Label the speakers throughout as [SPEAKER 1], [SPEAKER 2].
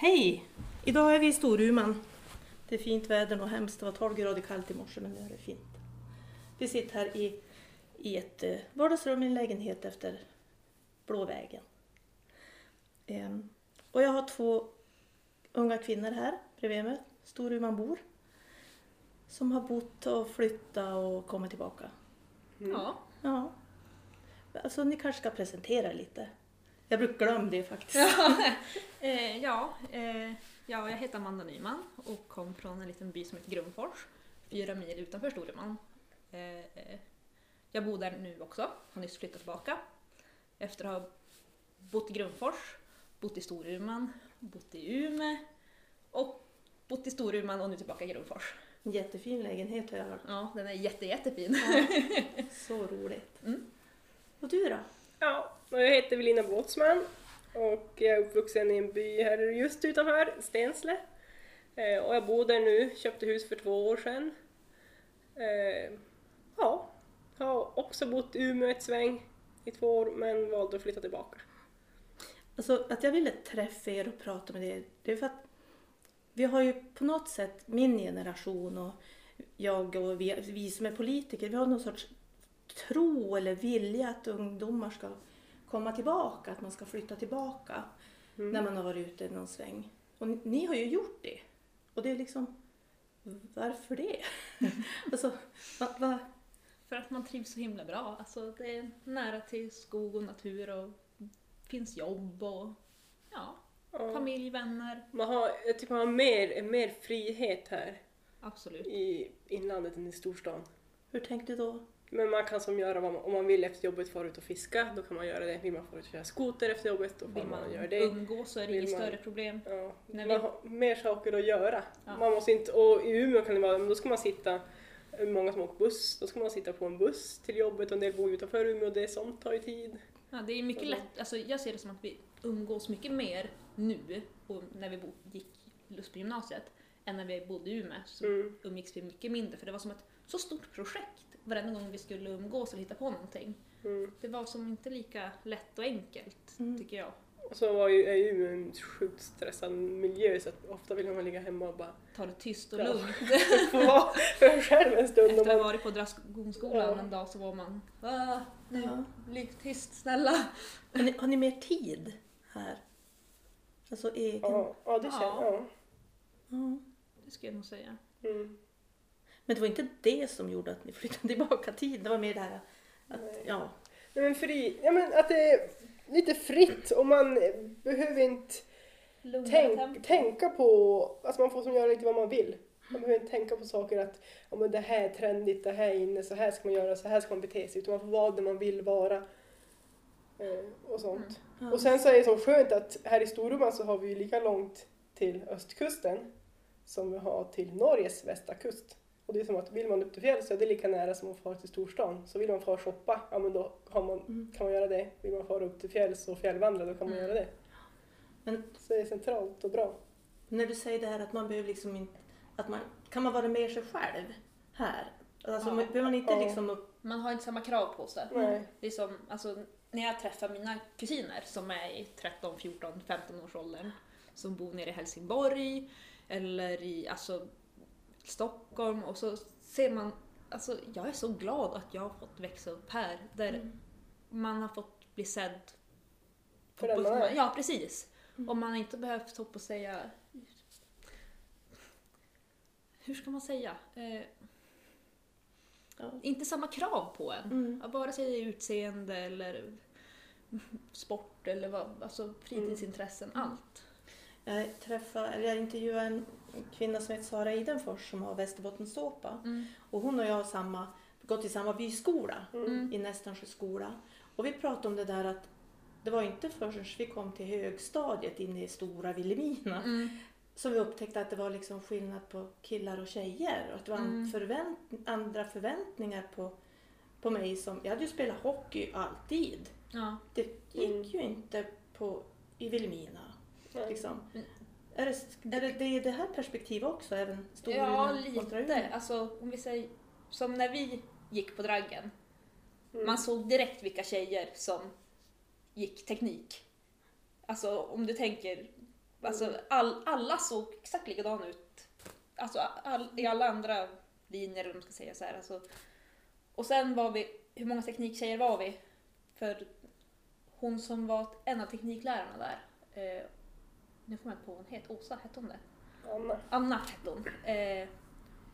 [SPEAKER 1] Hej! Idag är vi i Storuman. Det är fint väder och hemskt. Det var 12 grader kallt i morse men nu är det fint. Vi sitter här i, i ett eh, vardagsrum i en lägenhet efter Blåvägen. Ehm, och jag har två unga kvinnor här bredvid mig, Storumanbor. Som har bott och flyttat och kommit tillbaka.
[SPEAKER 2] Ja.
[SPEAKER 1] Ja. Alltså ni kanske ska presentera er lite. Jag brukar glömma det faktiskt.
[SPEAKER 2] Ja, eh, ja, eh, ja, jag heter Amanda Nyman och kom från en liten by som heter Grundfors, fyra mil utanför Storuman. Eh, eh, jag bor där nu också, har nyss flyttat tillbaka. Efter att ha bott i Grundfors, bott i Storuman, bott i Umeå och bott i Storuman och nu tillbaka i Grundfors.
[SPEAKER 1] Jättefin lägenhet har jag hört.
[SPEAKER 2] Ja, den är jätte, jättefin.
[SPEAKER 1] Ja, så roligt.
[SPEAKER 2] Mm.
[SPEAKER 1] Och du då?
[SPEAKER 3] Ja, och jag heter Evelina Båtsman och jag är uppvuxen i en by här just utanför Stensle. Eh, och jag bor där nu, köpte hus för två år sedan. Eh, ja, har också bott i Umeå ett sväng i två år men valde att flytta tillbaka.
[SPEAKER 1] Alltså att jag ville träffa er och prata med er, det är för att vi har ju på något sätt, min generation och jag och vi, vi som är politiker, vi har någon sorts tro eller vilja att ungdomar ska komma tillbaka, att man ska flytta tillbaka
[SPEAKER 3] Mm.
[SPEAKER 1] när man har varit ute någon sväng. Och ni, ni har ju gjort det. Och det är liksom, varför det? alltså, va, va?
[SPEAKER 2] För att man trivs så himla bra. Alltså, det är nära till skog och natur och finns jobb och ja,
[SPEAKER 3] Ja.
[SPEAKER 2] familj, vänner.
[SPEAKER 3] Man har, jag tycker man har mer, mer frihet här
[SPEAKER 2] Absolut.
[SPEAKER 3] i inlandet än i storstan.
[SPEAKER 1] Hur tänkte du då?
[SPEAKER 3] Men man kan som göra vad man, om man vill efter jobbet fara ut och fiska, då kan man göra det. Vill man fara ut och köra skoter efter jobbet, då
[SPEAKER 2] Vill
[SPEAKER 3] får man
[SPEAKER 2] man
[SPEAKER 3] göra det.
[SPEAKER 2] umgås så är det
[SPEAKER 3] Vill
[SPEAKER 2] inget
[SPEAKER 3] man-
[SPEAKER 2] större problem.
[SPEAKER 3] Ja,
[SPEAKER 2] När
[SPEAKER 3] man
[SPEAKER 2] vi-
[SPEAKER 3] har mer saker att göra.
[SPEAKER 2] Ja.
[SPEAKER 3] Man måste inte, och i Umeå kan det vara, men då ska man sitta, många som åker buss, då ska man sitta på en buss till jobbet och en del bor utanför Umeå och det sånt tar ju tid.
[SPEAKER 2] Ja, det är mycket
[SPEAKER 3] Så-
[SPEAKER 2] lätt, alltså, jag ser det som att vi umgås mycket mer nu och när vi bo, gick Lusby gymnasiet än när vi bodde i Umeå så
[SPEAKER 3] Mm.
[SPEAKER 2] umgicks vi mycket mindre för det var som ett så stort projekt varenda gång vi skulle umgås och hitta på någonting.
[SPEAKER 3] Mm.
[SPEAKER 2] Det var som inte lika lätt och enkelt
[SPEAKER 1] Mm.
[SPEAKER 2] tycker jag.
[SPEAKER 3] Och så var ju, är ju en sjukt stressad miljö så att ofta vill man ligga hemma och bara
[SPEAKER 2] Ta det tyst och
[SPEAKER 3] Ja.
[SPEAKER 2] lugnt.
[SPEAKER 3] få vara för själv en stund.
[SPEAKER 2] Efter att ha varit på Dragsgångsskolan
[SPEAKER 3] Ja.
[SPEAKER 2] en dag så var man nu,
[SPEAKER 1] Ja.
[SPEAKER 2] ligg tyst snälla.
[SPEAKER 1] Har ni, har ni mer tid här? Alltså egen?
[SPEAKER 3] ja, ja, det känner
[SPEAKER 2] Ja.
[SPEAKER 3] jag.
[SPEAKER 1] Ja.
[SPEAKER 2] Det skulle jag nog säga.
[SPEAKER 3] Mm.
[SPEAKER 1] Men det var inte det som gjorde att ni flyttade tillbaka tid. Det var mer det här att,
[SPEAKER 3] Nej.
[SPEAKER 1] ja.
[SPEAKER 3] Nej, men fri, ja, men att det är lite fritt och man behöver inte tänk, tänka på, alltså man får som göra lite vad man vill. Man behöver inte tänka på saker att ja, men det här är trendigt, det här är inne, så här ska man göra, så här ska man bete sig. Utan man får vara det man vill vara. Eh, och sånt.
[SPEAKER 1] ja.
[SPEAKER 3] Och sen så är det så skönt att här i Storuman så har vi ju lika långt till östkusten som vi har till Norges västra kust. Och det är som att vill man upp till fjälls så är det lika nära som att fara till storstan. Så vill man fara och shoppa, ja men då man,
[SPEAKER 1] Mm.
[SPEAKER 3] kan man göra det. Vill man fara upp till fjälls och fjällvandra, då kan man
[SPEAKER 2] Mm.
[SPEAKER 3] göra det.
[SPEAKER 1] Men
[SPEAKER 3] Så det är centralt och bra.
[SPEAKER 1] när du säger det här att man behöver liksom inte, att man, kan man vara mer sig själv här? Alltså
[SPEAKER 2] Ja.
[SPEAKER 1] behöver man inte
[SPEAKER 3] Ja.
[SPEAKER 1] liksom upp,
[SPEAKER 2] Man har inte samma krav på sig.
[SPEAKER 3] Nej.
[SPEAKER 2] Det är som, alltså, när jag träffar mina kusiner som är i 13, 14, 15 års åldern som bor nere i Helsingborg eller i alltså, Stockholm och så ser man, alltså jag är så glad att jag har fått växa upp här där
[SPEAKER 1] Mm.
[SPEAKER 2] man har fått bli sedd.
[SPEAKER 3] För den man är.
[SPEAKER 2] Ja, precis.
[SPEAKER 1] Mm.
[SPEAKER 2] Och man har inte behövt upp och säga hur ska man säga? Eh,
[SPEAKER 1] ja.
[SPEAKER 2] inte samma krav på en.
[SPEAKER 1] Mm.
[SPEAKER 2] Vare sig det är utseende eller sport eller vad, alltså fritidsintressen,
[SPEAKER 1] Mm.
[SPEAKER 2] allt.
[SPEAKER 1] Jag träffade, eller jag intervjuade en kvinna som heter Sara Idenfors som har Västerbottenssåpa. Och hon och jag har samma, gått i samma byskola,
[SPEAKER 3] Mm.
[SPEAKER 1] i Nästansjö skola. Och vi pratade om det där att det var inte förrän vi kom till högstadiet inne i stora Vilhelmina
[SPEAKER 2] Mm.
[SPEAKER 1] som vi upptäckte att det var liksom skillnad på killar och tjejer. Och att det var
[SPEAKER 2] Mm.
[SPEAKER 1] förvänt, andra förväntningar på, på mig. som Jag hade ju spelat hockey alltid.
[SPEAKER 2] Ja.
[SPEAKER 1] Det gick
[SPEAKER 3] Mm.
[SPEAKER 1] ju inte på, i Vilhelmina. Liksom.
[SPEAKER 2] Mm.
[SPEAKER 1] Är, det, är det, det är det här perspektivet också? Även Storuman
[SPEAKER 2] ja, lite. Alltså, om vi säger, som när vi gick på Draggen.
[SPEAKER 3] Mm.
[SPEAKER 2] Man såg direkt vilka tjejer som gick teknik. Alltså om du tänker Alltså all, alla såg exakt likadana ut. Alltså all, i alla andra linjer, man ska säga så här. Alltså. Och sen var vi, hur många tekniktjejer var vi? För hon som var en av tekniklärarna där, eh, nu får jag på vad hon het, Åsa hette hon det?
[SPEAKER 3] Anna.
[SPEAKER 2] Anna hette hon. Eh,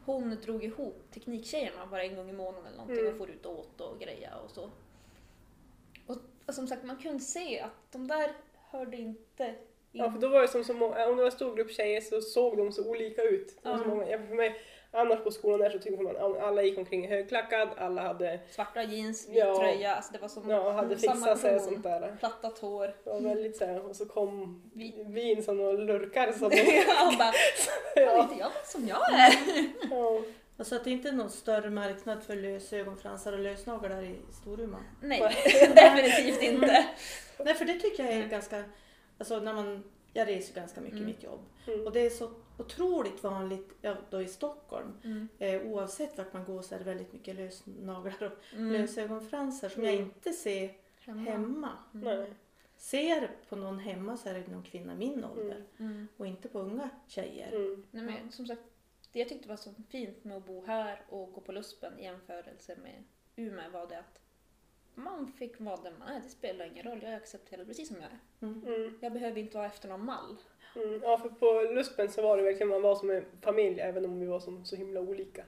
[SPEAKER 2] hon drog ihop tekniktjejerna bara en gång i månaden eller någonting
[SPEAKER 3] Mm.
[SPEAKER 2] och for ut och åt och greja och så. Och, och som sagt, man kunde se att de där hörde inte in.
[SPEAKER 3] Ja, för då var det som så många, om det var en stor grupp tjejer så såg de så olika ut. Det var så många, för mig, annars på skolan där så tyckte man att alla gick omkring högklackad, alla hade,
[SPEAKER 2] Svarta jeans, vit
[SPEAKER 3] Ja.
[SPEAKER 2] tröja, alltså det var som
[SPEAKER 3] ja, hade
[SPEAKER 2] samma
[SPEAKER 3] fixat sig och sånt där.
[SPEAKER 2] Plattat hår.
[SPEAKER 3] Det var väldigt så här, och så kom
[SPEAKER 2] Vi-
[SPEAKER 3] vin som några lurkar som
[SPEAKER 2] Han bara,
[SPEAKER 3] ja,
[SPEAKER 2] inte jag som jag är?
[SPEAKER 3] ja.
[SPEAKER 1] Alltså att det inte är någon större marknad för lösögonfransar och lösnaglar i Storuman.
[SPEAKER 2] Nej, definitivt inte.
[SPEAKER 1] Nej, för det tycker jag är ganska... Alltså när man... Jag reser ganska mycket i
[SPEAKER 2] Mm.
[SPEAKER 1] mitt jobb.
[SPEAKER 3] Mm.
[SPEAKER 1] Och det är så otroligt vanligt ja, då i Stockholm.
[SPEAKER 2] Mm.
[SPEAKER 1] Eh, oavsett vart man går så är det väldigt mycket lösnaglar och
[SPEAKER 2] Mm.
[SPEAKER 1] lösögonfransar som jag
[SPEAKER 3] Mm.
[SPEAKER 1] inte ser
[SPEAKER 2] Hemma.
[SPEAKER 1] hemma.
[SPEAKER 3] Nej.
[SPEAKER 1] Ser på någon hemma så är det någon kvinna min ålder.
[SPEAKER 2] Mm.
[SPEAKER 1] Och inte på unga tjejer.
[SPEAKER 3] Mm.
[SPEAKER 2] Nej, men som sagt, det jag tyckte var så fint med att bo här och gå på Luspen i jämförelse med Umeå var det att man fick vara den man är. Det spelar ingen roll, jag är accepterad precis som jag är.
[SPEAKER 1] Mm.
[SPEAKER 3] Mm.
[SPEAKER 2] Jag behöver inte vara efter någon mall.
[SPEAKER 3] Mm. Ja, för på Luspen så var det verkligen man var som en familj även om vi var som, så himla olika.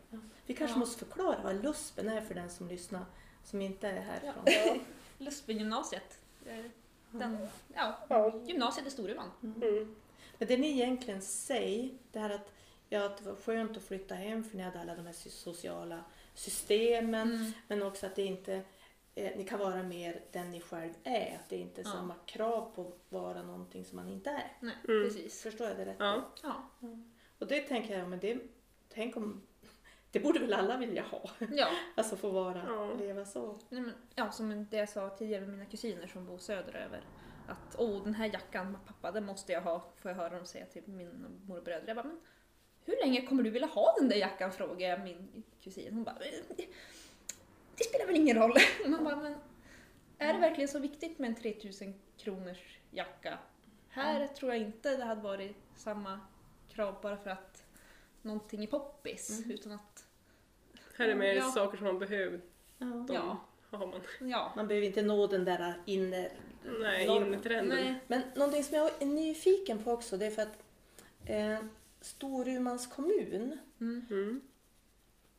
[SPEAKER 1] Vi kanske
[SPEAKER 2] Ja.
[SPEAKER 1] måste förklara vad luspen är för den som lyssnar som inte är härifrån.
[SPEAKER 3] Ja.
[SPEAKER 2] Luspen-gymnasiet. Den, ja,
[SPEAKER 3] Ja.
[SPEAKER 2] gymnasiet i Storuman.
[SPEAKER 3] Mm.
[SPEAKER 1] Men det ni egentligen säger, det här att, ja, att det var skönt att flytta hem för ni hade alla de här sociala systemen.
[SPEAKER 2] Mm.
[SPEAKER 1] Men också att det inte, eh, ni kan vara mer den ni själv är. Att det inte är
[SPEAKER 2] Ja.
[SPEAKER 1] samma krav på att vara någonting som man inte är.
[SPEAKER 2] Nej,
[SPEAKER 3] Mm.
[SPEAKER 2] precis.
[SPEAKER 1] Förstår jag det rätt?
[SPEAKER 3] Ja.
[SPEAKER 2] Ja.
[SPEAKER 1] Och det tänker jag, men det, tänk om, det borde väl alla vilja ha.
[SPEAKER 2] ja.
[SPEAKER 1] Alltså få vara,
[SPEAKER 3] Ja.
[SPEAKER 1] leva så.
[SPEAKER 2] Nej, men, ja, som det jag sa tidigare med mina kusiner som bor söderöver. Att åh, den här jackan, pappa, den måste jag ha. Får jag höra dem säga till min mor och bröder. Jag bara, men hur länge kommer du vilja ha den där jackan? Frågar jag min kusin. Hon bara, "Eh, det spelar väl ingen roll. Man bara, men är det verkligen så viktigt med en 3000 kronors jacka? Här tror jag inte det hade varit samma krav bara för att någonting är poppis.
[SPEAKER 1] Mm.
[SPEAKER 2] Utan att,
[SPEAKER 3] Här är mer
[SPEAKER 2] Ja.
[SPEAKER 3] saker som man behöver.
[SPEAKER 1] Ja.
[SPEAKER 2] Ja,
[SPEAKER 3] har man.
[SPEAKER 2] ja.
[SPEAKER 1] Man behöver inte nå den där inner
[SPEAKER 3] Nej.
[SPEAKER 2] Nej.
[SPEAKER 1] Men någonting som jag är nyfiken på också det är för att eh, Storumans kommun,
[SPEAKER 2] Mm.
[SPEAKER 3] Mm.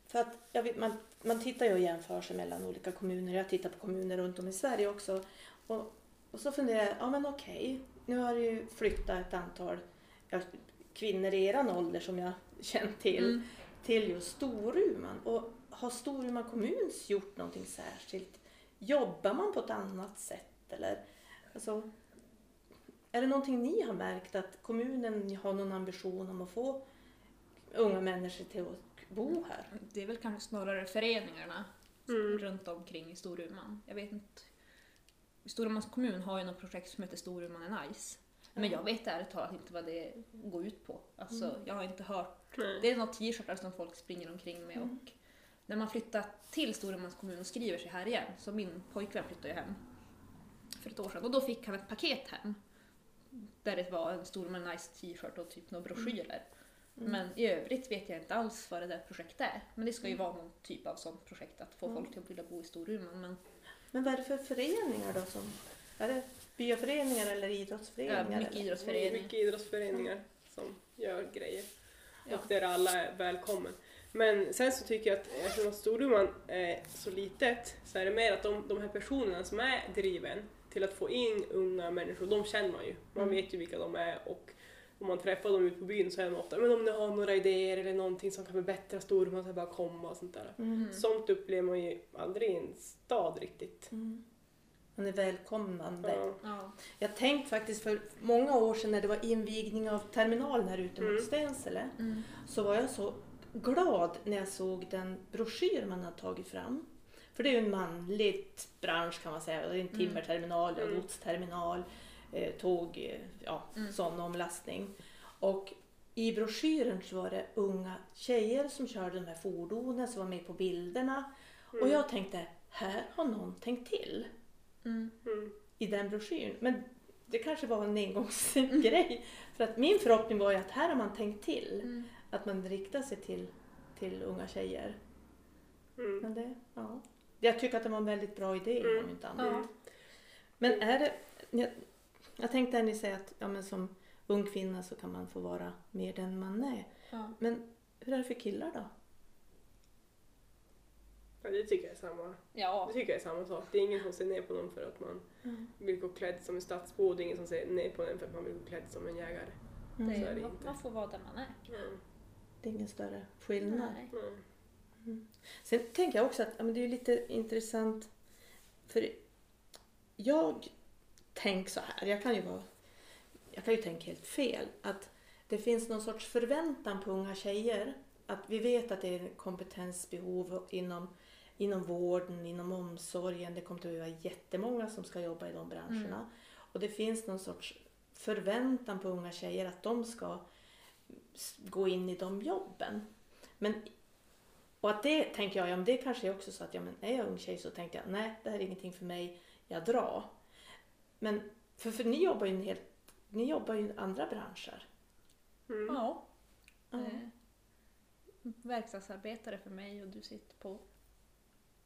[SPEAKER 1] för att jag vet, man, man tittar ju och jämför sig mellan olika kommuner. Jag tittar på kommuner runt om i Sverige också. Och, och så funderar jag, ja men okej, nu har det ju flyttat ett antal ja, kvinnor i eran ålder som jag känt till,
[SPEAKER 2] Mm.
[SPEAKER 1] till just Storuman. Och har Storuman kommun gjort någonting särskilt? Jobbar man på ett annat sätt eller? Alltså, är det någonting ni har märkt att kommunen har någon ambition om att få unga människor till att bo här?
[SPEAKER 2] Det är väl kanske snarare föreningarna
[SPEAKER 3] Mm.
[SPEAKER 2] runt omkring i Storuman. Jag vet inte. Storumans kommun har ju något projekt som heter Storuman är nice. Men jag vet ärligt talat inte vad det går ut på. Alltså,
[SPEAKER 1] Mm.
[SPEAKER 2] Jag har inte hört.
[SPEAKER 3] Nej.
[SPEAKER 2] Det är något t-shirtar som folk springer omkring med.
[SPEAKER 1] Mm.
[SPEAKER 2] Och när man flyttar till Storumans kommun och skriver sig här igen, så min pojkvän flyttade ju hem för ett år sedan och då fick han ett paket hem. Där det var en Storuman nice t-shirt och typ några broschyrer.
[SPEAKER 1] Mm.
[SPEAKER 2] Men i övrigt vet jag inte alls vad det där projektet är. Men det ska ju
[SPEAKER 1] Mm.
[SPEAKER 2] vara någon typ av sånt projekt att få
[SPEAKER 1] Mm.
[SPEAKER 2] folk till att vilja bo i Storuman. Men
[SPEAKER 1] Men vad är det för föreningar då? Som, är det byaföreningar eller idrottsföreningar?
[SPEAKER 2] ja, mycket
[SPEAKER 1] eller?
[SPEAKER 2] idrottsföreningar.
[SPEAKER 3] Mycket idrottsföreningar som gör grejer.
[SPEAKER 2] Ja.
[SPEAKER 3] Och där alla är välkommen. Men sen så tycker jag att eftersom Storuman är så litet så är det mer att de, de här personerna som är driven till att få in unga människor, de känner man ju. Man
[SPEAKER 1] Mm.
[SPEAKER 3] vet ju vilka de är och om man träffar dem ute på byn så är de ofta men om ni har några idéer eller någonting som kan förbättra Storuman så bara komma och sånt där.
[SPEAKER 1] Mm.
[SPEAKER 2] Mm.
[SPEAKER 3] Sånt upplever man ju aldrig i en stad riktigt.
[SPEAKER 1] Mm. Man är välkomnande.
[SPEAKER 3] Ja.
[SPEAKER 2] Ja.
[SPEAKER 1] Jag tänkte faktiskt för många år sedan när det var invigning av terminalen här ute
[SPEAKER 3] Mm.
[SPEAKER 1] mot Stensele
[SPEAKER 2] Mm.
[SPEAKER 1] så var jag så glad när jag såg den broschyr man har tagit fram. För det är ju en manlig bransch kan man säga. Det är en
[SPEAKER 2] Mm.
[SPEAKER 1] timmerterminal,
[SPEAKER 3] Mm.
[SPEAKER 1] mm. Eh, tåg, eh, ja,
[SPEAKER 2] Mm.
[SPEAKER 1] sån omlastning. Och i broschyren så var det unga tjejer som körde de här fordonen som var med på bilderna. Och
[SPEAKER 3] Mm.
[SPEAKER 1] jag tänkte, här har någon tänkt till
[SPEAKER 2] Mm.
[SPEAKER 3] Mm.
[SPEAKER 1] i den broschyren. Men det kanske var en engångsgrej. För att min förhoppning var ju att här har man tänkt till.
[SPEAKER 2] Mm.
[SPEAKER 1] Att man riktar sig till, till unga tjejer.
[SPEAKER 3] Mm.
[SPEAKER 1] Men det, ja. Jag tycker att det var en väldigt bra idé
[SPEAKER 3] Mm.
[SPEAKER 1] om inte annat.
[SPEAKER 2] Ja.
[SPEAKER 1] Men är det, jag, tänkte när ni säger att ja, men som ung kvinna så kan man få vara mer den man är.
[SPEAKER 2] Ja.
[SPEAKER 1] Men hur är det för killar då?
[SPEAKER 3] Ja, det tycker jag är samma.
[SPEAKER 2] ja.
[SPEAKER 3] Det tycker jag är samma sak. Det är ingen som ser ner på någon för att man vill gå klädd som en stadsbo och det är ingen som ser ner på en för att man vill gå klädd som en jägare.
[SPEAKER 1] Mm.
[SPEAKER 2] Det
[SPEAKER 3] Så är det
[SPEAKER 2] man,
[SPEAKER 3] inte.
[SPEAKER 2] man får vara den man är.
[SPEAKER 3] Mm.
[SPEAKER 1] Det är ingen större skillnad.
[SPEAKER 2] Nej.
[SPEAKER 3] Mm.
[SPEAKER 1] Sen tänker jag också att ja, men det är lite intressant för jag tänker så här, jag kan ju vara, jag kan ju tänka helt fel, att det finns någon sorts förväntan på unga tjejer. Att vi vet att det är kompetensbehov inom, inom vården, inom omsorgen. Det kommer att vara jättemånga som ska jobba i de branscherna. Och det finns någon sorts förväntan på unga tjejer att de ska gå in i de jobben. Men och att det tänker jag, ja men det kanske är också så att ja, men är jag ung tjej så tänkte jag nej det här är ingenting för mig, jag drar. Men för, för ni jobbar ju en helt, ni jobbar ju i andra branscher.
[SPEAKER 3] Mm.
[SPEAKER 2] Ja. Eh, verkstadsarbetare för mig och du sitter på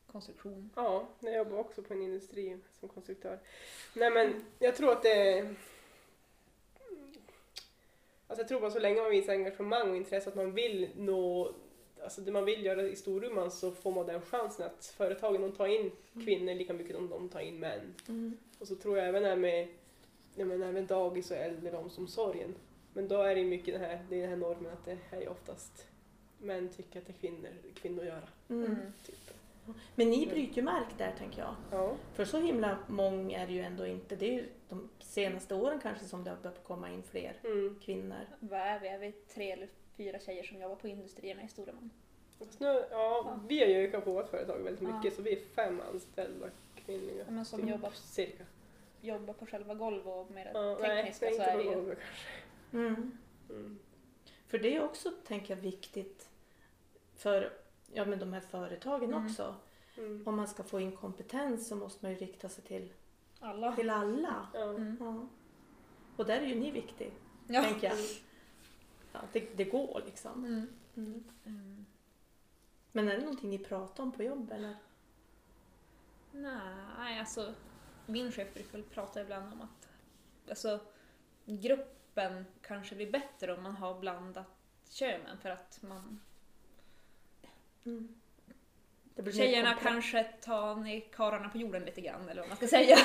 [SPEAKER 2] konstruktion.
[SPEAKER 3] Ja, jag jobbar också på en industri som konstruktör. Nej men jag tror att det... Alltså jag tror bara så länge man visar engagemang och intresse att man vill nå Alltså det man vill göra i Storuman så får man den chansen att företagen de tar in kvinnor lika mycket som de tar in män.
[SPEAKER 1] Mm.
[SPEAKER 3] Och så tror jag även här med ja, men även dagis och äldreomsorgen. Men då är det mycket det här, det är den här normen att det är ju oftast män tycker att det är kvinnor, kvinnor göra.
[SPEAKER 1] Mm.
[SPEAKER 3] Typ.
[SPEAKER 1] Men ni bryter ju mark där tänker jag.
[SPEAKER 3] Ja.
[SPEAKER 1] För så himla många är det ju ändå inte. Det är ju de senaste åren kanske som det har börjat komma in fler
[SPEAKER 3] Mm.
[SPEAKER 1] kvinnor.
[SPEAKER 2] Vad är vi? Är vi tre eller fyra tjejer som jobbar på industrierna i Storuman?
[SPEAKER 3] Nu, ja,
[SPEAKER 2] Ja.
[SPEAKER 3] vi har ju ökat på vårt företag väldigt
[SPEAKER 2] Ja.
[SPEAKER 3] mycket så vi är fem anställda kvinnliga.
[SPEAKER 2] Ja, men som
[SPEAKER 3] Typ,
[SPEAKER 2] jobbar,
[SPEAKER 3] Cirka.
[SPEAKER 2] jobbar på själva golv och med det
[SPEAKER 3] Ja,
[SPEAKER 2] tekniska
[SPEAKER 3] nej,
[SPEAKER 2] så är det ju...
[SPEAKER 3] golvet kanske.
[SPEAKER 1] Mm.
[SPEAKER 3] Mm.
[SPEAKER 1] För det är också, tänker jag, viktigt för ja, men de här företagen
[SPEAKER 2] Mm.
[SPEAKER 1] också.
[SPEAKER 3] Mm.
[SPEAKER 1] Om man ska få in kompetens så måste man ju rikta sig till,
[SPEAKER 2] Alla.
[SPEAKER 1] till alla.
[SPEAKER 3] Ja.
[SPEAKER 2] Mm.
[SPEAKER 1] Ja. Och där är ju ni viktig,
[SPEAKER 2] Ja.
[SPEAKER 1] tänker jag. Ja, det, det går liksom.
[SPEAKER 2] Mm.
[SPEAKER 1] Mm.
[SPEAKER 2] Mm.
[SPEAKER 1] Men är det någonting ni pratar om på jobb eller?
[SPEAKER 2] Nej, alltså min chef brukar prata ibland om att alltså, gruppen kanske blir bättre om man har blandat könen för att man
[SPEAKER 1] Mm.
[SPEAKER 2] Tjejerna kanske tar ner karlarna på jorden lite grann eller vad man ska säga.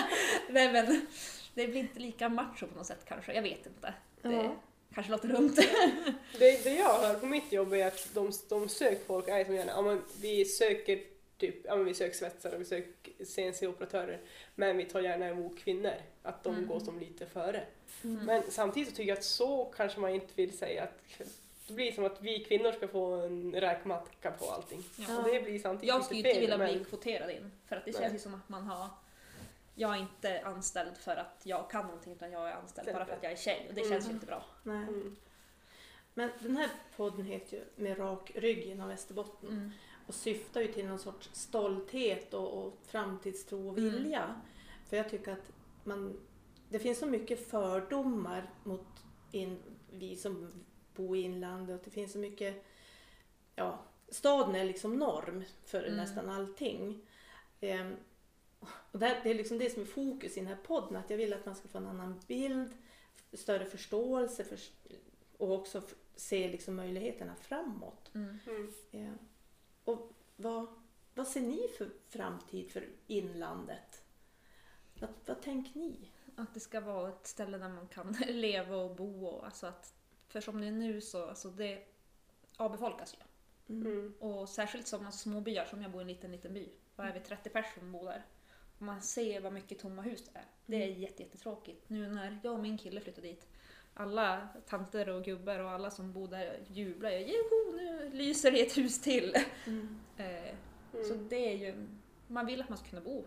[SPEAKER 2] Nej, men det blir inte lika macho på något sätt kanske, jag vet inte. Det
[SPEAKER 1] Ja.
[SPEAKER 2] Kanske låter dumt.
[SPEAKER 3] Det, det jag hör på mitt jobb är att de, de söker folk är som gärna, ja men vi söker typ, ja men vi söker svetsare, vi söker CNC-operatörer, men vi tar gärna emot kvinnor, att de
[SPEAKER 2] Mm.
[SPEAKER 3] går som lite före.
[SPEAKER 1] Mm.
[SPEAKER 3] Men samtidigt så tycker jag att så kanske man inte vill säga att det blir som att vi kvinnor ska få en räkmacka på allting.
[SPEAKER 2] Ja.
[SPEAKER 3] Och det blir samtidigt
[SPEAKER 2] Jag skulle inte vilja
[SPEAKER 3] men-
[SPEAKER 2] bli kvoterad in, för att det känns ju som att man har jag är inte anställd för att jag kan någonting utan jag är anställd bara för att jag är tjej och det känns ju
[SPEAKER 3] Mm.
[SPEAKER 2] inte bra.
[SPEAKER 1] Nej.
[SPEAKER 3] Mm.
[SPEAKER 1] Men den här podden heter ju Med rak rygg genom Västerbotten
[SPEAKER 2] Mm.
[SPEAKER 1] och syftar ju till någon sorts stolthet och, och framtidstro och
[SPEAKER 2] Mm.
[SPEAKER 1] vilja. För jag tycker att man, det finns så mycket fördomar mot in, vi som bor i inlandet. Det finns så mycket, ja, staden är liksom norm för
[SPEAKER 2] Mm.
[SPEAKER 1] nästan allting. Ehm, och det, är liksom det som är fokus i den här podden, att jag vill att man ska få en annan bild, större förståelse för, och också se liksom möjligheterna framåt.
[SPEAKER 2] Mm.
[SPEAKER 3] Mm.
[SPEAKER 1] Ja. Och vad, vad ser ni för framtid för inlandet? Vad, vad tänker ni?
[SPEAKER 2] Att det ska vara ett ställe där man kan leva och bo och alltså att för som det är nu så alltså det avbefolkas ju.
[SPEAKER 3] Mm.
[SPEAKER 2] Och särskilt som alltså, små byar, som jag bor i en liten, liten by. Vad är vi, 30 personer som bor där? Man ser vad mycket tomma hus det är. Det är jätte, jättetråkigt. Nu när jag och min kille flyttade dit, alla tanter och gubbar och alla som bor där jublar ju. Joho, nu lyser det ett hus till! Eh, Så
[SPEAKER 3] Mm.
[SPEAKER 2] det är ju, man vill att man ska kunna bo.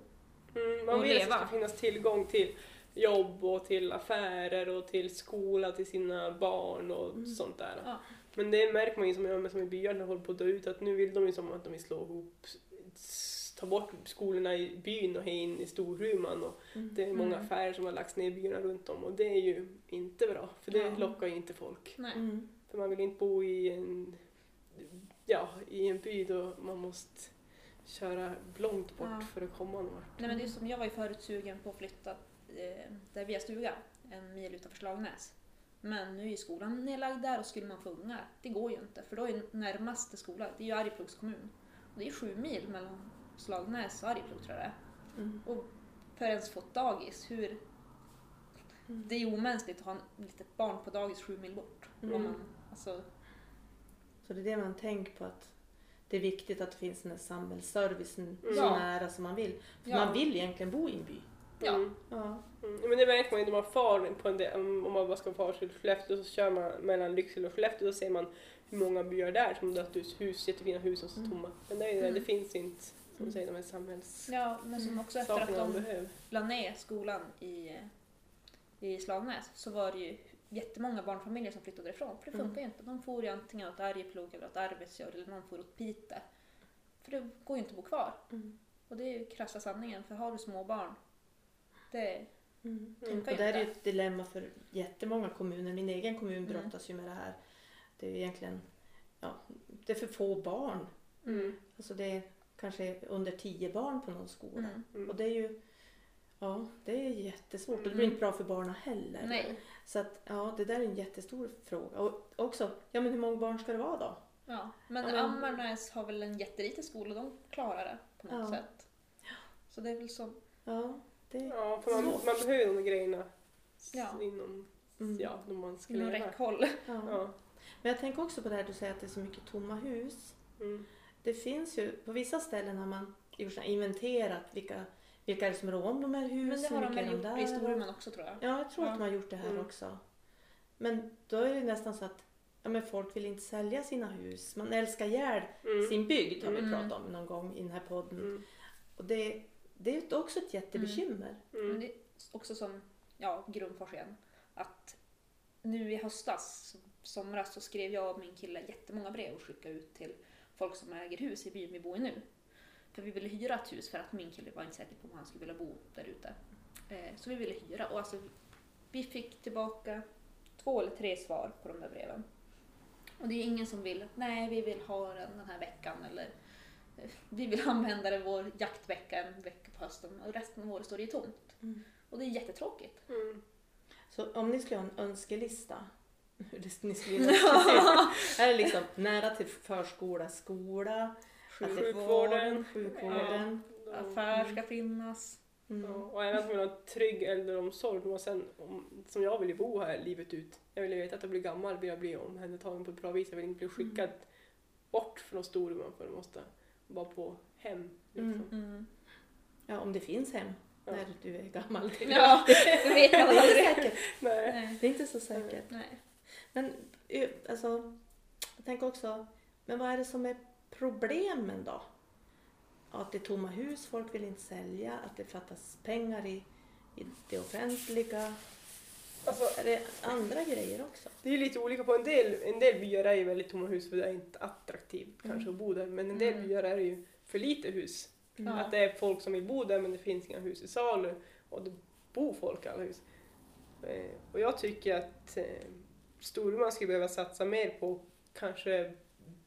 [SPEAKER 3] Mm, man vill att det
[SPEAKER 2] leva.
[SPEAKER 3] ska finnas tillgång till jobb och till affärer och till skola till sina barn och
[SPEAKER 1] Mm.
[SPEAKER 3] sånt där.
[SPEAKER 2] Ja.
[SPEAKER 3] Men det märker man ju som, som i byarna håller på att dö ut att nu vill de ju som att de vill slå ihop ta bort skolorna i byn och ha in i Storuman och
[SPEAKER 1] Mm.
[SPEAKER 3] det är många
[SPEAKER 2] Mm.
[SPEAKER 3] affärer som har lagts ner i byarna runt om och det är ju inte bra för det
[SPEAKER 2] Ja.
[SPEAKER 3] lockar ju inte folk.
[SPEAKER 2] Nej.
[SPEAKER 1] Mm.
[SPEAKER 3] För man vill inte bo i en, ja, i en by då man måste köra långt bort
[SPEAKER 2] Ja.
[SPEAKER 3] för att komma någon vart.
[SPEAKER 2] Nej men det är som jag var ju förut sugen på att flytta eh, där vi har stuga, en mil utanför Slagnäs. Men nu är ju skolan nedlagd där och skulle man få ungar, det går ju inte för då är ju närmaste skola, det är ju Arjeplogs kommun. Och det är ju sju mil mellan Slagnäs och Arjeplog tror jag det är.
[SPEAKER 1] Mm.
[SPEAKER 2] Och för ens få ett dagis, hur... Det är ju omänskligt att ha ett litet barn på dagis sju mil bort.
[SPEAKER 1] Mm.
[SPEAKER 2] Om man, alltså,
[SPEAKER 1] Så det är det man tänker på att det är viktigt att det finns den här samhällsservicen så
[SPEAKER 2] Ja.
[SPEAKER 1] nära som man vill. För
[SPEAKER 2] Ja.
[SPEAKER 1] man vill egentligen bo i en by.
[SPEAKER 2] Ja.
[SPEAKER 3] Mm.
[SPEAKER 1] Ja.
[SPEAKER 3] Mm. Men det märker man ju när man far på en del, om man bara ska fara till Skellefteå så kör man mellan Lycksele och Skellefteå så ser man hur många byar där som dött ut, hus, jättefina hus och så
[SPEAKER 1] Mm.
[SPEAKER 3] tomma. Men det, är ju det,
[SPEAKER 2] Mm.
[SPEAKER 3] det finns inte, som du
[SPEAKER 1] Mm.
[SPEAKER 3] säger, de här samhälls...
[SPEAKER 2] ja, men som också efter att de
[SPEAKER 3] behöver.
[SPEAKER 2] la ner skolan i, i Slagnäs så var det ju jättemånga barnfamiljer som flyttade därifrån. För det funkar ju inte. De får ju antingen åt Arjeplog eller åt Arvidsjaur eller någon får åt Piteå. För det går ju inte att bo kvar.
[SPEAKER 1] Mm.
[SPEAKER 2] Och det är ju krassa sanningen. För har du små barn, det
[SPEAKER 1] Mm.
[SPEAKER 3] Mm.
[SPEAKER 1] Och
[SPEAKER 2] ju
[SPEAKER 1] det är ju
[SPEAKER 2] inte.
[SPEAKER 1] ett dilemma för jättemånga kommuner. Min egen kommun
[SPEAKER 2] Mm.
[SPEAKER 1] brottas ju med det här. Det är ju egentligen ja, det är för få barn.
[SPEAKER 3] Mm.
[SPEAKER 1] Alltså det är kanske under tio barn på någon skola.
[SPEAKER 2] Mm.
[SPEAKER 3] Mm.
[SPEAKER 1] Och det är ju ja, det är jättesvårt och det
[SPEAKER 3] Mm.
[SPEAKER 1] blir inte bra för barnen heller.
[SPEAKER 2] Nej.
[SPEAKER 1] Så att, ja, det där är en jättestor fråga. Och också, ja men hur många barn ska det vara då?
[SPEAKER 2] Ja. Men
[SPEAKER 1] Ja,
[SPEAKER 2] Ammarnäs har väl en jätteliten skola och de klarar det på något
[SPEAKER 1] Ja.
[SPEAKER 2] sätt. Så det är väl som...
[SPEAKER 1] Ja, det
[SPEAKER 3] Ja, för man,
[SPEAKER 1] Svårt.
[SPEAKER 3] man behöver de grejerna
[SPEAKER 2] Ja.
[SPEAKER 3] inom,
[SPEAKER 1] mm.
[SPEAKER 3] ja, när man ska
[SPEAKER 2] Inom
[SPEAKER 3] leva.
[SPEAKER 2] räckhåll.
[SPEAKER 1] Ja.
[SPEAKER 3] Ja.
[SPEAKER 1] Men jag tänker också på det här du säger att det är så mycket tomma hus.
[SPEAKER 3] Mm.
[SPEAKER 1] Det finns ju, på vissa ställen har man gjort så här inventerat vilka, vilka är det som rår om de här husen.
[SPEAKER 2] Men det har de
[SPEAKER 1] vilka
[SPEAKER 2] väl gjort i
[SPEAKER 1] där?
[SPEAKER 2] Storuman också tror jag.
[SPEAKER 1] Ja, jag tror
[SPEAKER 2] Ja.
[SPEAKER 1] att de har gjort det här
[SPEAKER 3] Mm.
[SPEAKER 1] också. Men då är det nästan så att ja, men folk vill inte sälja sina hus. Man älskar ihjäl
[SPEAKER 3] Mm.
[SPEAKER 1] sin bygd har vi
[SPEAKER 2] Mm.
[SPEAKER 1] pratat om någon gång i den här podden.
[SPEAKER 3] Mm.
[SPEAKER 1] Och det, det är också ett jättebekymmer.
[SPEAKER 2] Men
[SPEAKER 3] Mm.
[SPEAKER 2] det är också som ja, Grundfors igen. Att nu i höstas, somras, så skrev jag och min kille jättemånga brev och skickade ut till folk som äger hus i byn vi bor i nu. För vi ville hyra ett hus för att min kille var inte säker på om han skulle vilja bo där ute. Eh, så vi ville hyra och alltså vi fick tillbaka två eller tre svar på de där breven. Och det är ingen som vill, nej vi vill ha den den här veckan eller eh, vi vill använda den vår jaktvecka en vecka på hösten och resten av året står det ju tomt.
[SPEAKER 1] Mm.
[SPEAKER 2] Och det är jättetråkigt.
[SPEAKER 3] Mm.
[SPEAKER 1] Så om ni skulle ha en önskelista hur det ni skulle att ut, är det liksom nära till förskola, skola, att
[SPEAKER 3] Sjukvården.
[SPEAKER 1] vård, sjukvården.
[SPEAKER 3] Ja.
[SPEAKER 2] Affär ska finnas.
[SPEAKER 3] Ja,
[SPEAKER 1] Mm.
[SPEAKER 3] och även att man har en trygg äldreomsorg. Och sen, om, som jag vill ju bo här livet ut. Jag vill ju veta att jag blir gammal, vill jag bli omhändertagen på ett bra vis. Jag vill inte bli skickad bort från Storuman för jag måste vara på hem. Liksom.
[SPEAKER 1] Mm.
[SPEAKER 2] Mm.
[SPEAKER 1] Ja, om det finns hem
[SPEAKER 3] Ja.
[SPEAKER 1] när du är gammal.
[SPEAKER 2] Ja, det vet man
[SPEAKER 1] är inte säkert.
[SPEAKER 3] Nej.
[SPEAKER 1] Det är inte så säkert.
[SPEAKER 2] Nej.
[SPEAKER 1] Men ö, alltså, jag tänker också, men vad är det som är problemen då? Att det är tomma hus, folk vill inte sälja, att det fattas pengar i, i det offentliga.
[SPEAKER 3] Alltså,
[SPEAKER 1] Är det andra grejer också?
[SPEAKER 3] det är lite olika på en del, en del byar är ju väldigt tomma hus för det är inte attraktivt
[SPEAKER 1] Mm.
[SPEAKER 3] kanske att bo där. Men en del
[SPEAKER 2] Mm.
[SPEAKER 3] byar är ju för lite hus.
[SPEAKER 2] Ja.
[SPEAKER 3] Att det är folk som vill bo där men det finns inga hus i salu och det bor folk i alla hus. Eh, och jag tycker att eh, Storuman skulle behöva satsa mer på kanske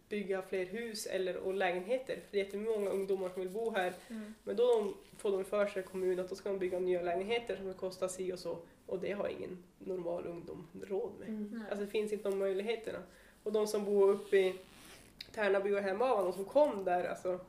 [SPEAKER 3] bygga fler hus eller och lägenheter. För det är jättemånga ungdomar som vill bo här
[SPEAKER 2] Mm.
[SPEAKER 3] men då de, får de för sig kommunen att då ska de bygga nya lägenheter som kostar si och så och det har ingen normal ungdom råd med.
[SPEAKER 1] Mm.
[SPEAKER 3] Alltså det finns inte de möjligheterna. Och de som bor uppe i Tärnaby och Hemavan, de som kom där, alltså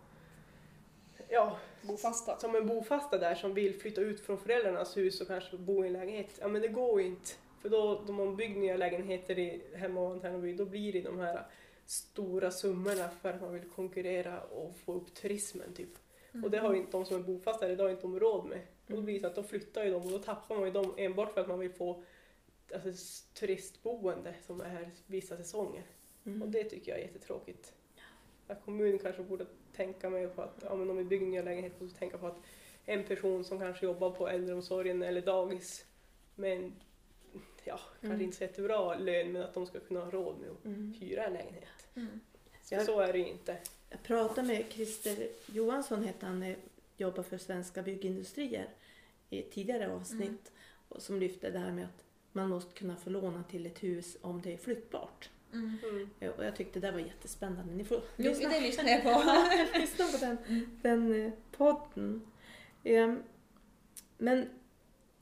[SPEAKER 3] ja,
[SPEAKER 2] Bofasta.
[SPEAKER 3] som en bofasta där som vill flytta ut från föräldrarnas hus och kanske bo i en lägenhet. Ja men det går ju inte. För då, då man bygger nya lägenheter i Hemavan, Tärnaby, då blir det de här stora summorna för att man vill konkurrera och få upp turismen typ.
[SPEAKER 2] Mm.
[SPEAKER 3] Och det har ju inte de som är bofasta har ju inte de råd med. Och då
[SPEAKER 1] Mm.
[SPEAKER 3] blir det så att då flyttar ju de och då tappar man ju dem enbart för att man vill få alltså, turistboende som är här vissa säsonger.
[SPEAKER 1] Mm.
[SPEAKER 3] Och det tycker jag är jättetråkigt. Att kommunen kanske borde tänka mer på att ja, men om vi bygger nya lägenheter så tänka på att en person som kanske jobbar på äldreomsorgen eller dagis med en, ja, kanske
[SPEAKER 1] Mm.
[SPEAKER 3] inte så jättebra lön men att de ska kunna ha råd med att
[SPEAKER 1] Mm.
[SPEAKER 3] hyra en lägenhet.
[SPEAKER 2] Mm.
[SPEAKER 3] Så,
[SPEAKER 1] Jag-
[SPEAKER 3] så är det ju inte.
[SPEAKER 1] jag pratade med Christer Johansson, hette han, jobbar för Svenska Byggindustrier i ett tidigare avsnitt
[SPEAKER 2] Mm.
[SPEAKER 1] och som lyfte det här med att man måste kunna få låna till ett hus om det är flyttbart.
[SPEAKER 2] Mm.
[SPEAKER 1] Och jag tyckte det var jättespännande. Ni får
[SPEAKER 2] Jo, det lyssnar jag på.
[SPEAKER 1] Lyssna på den, den eh, podden. Ehm, Men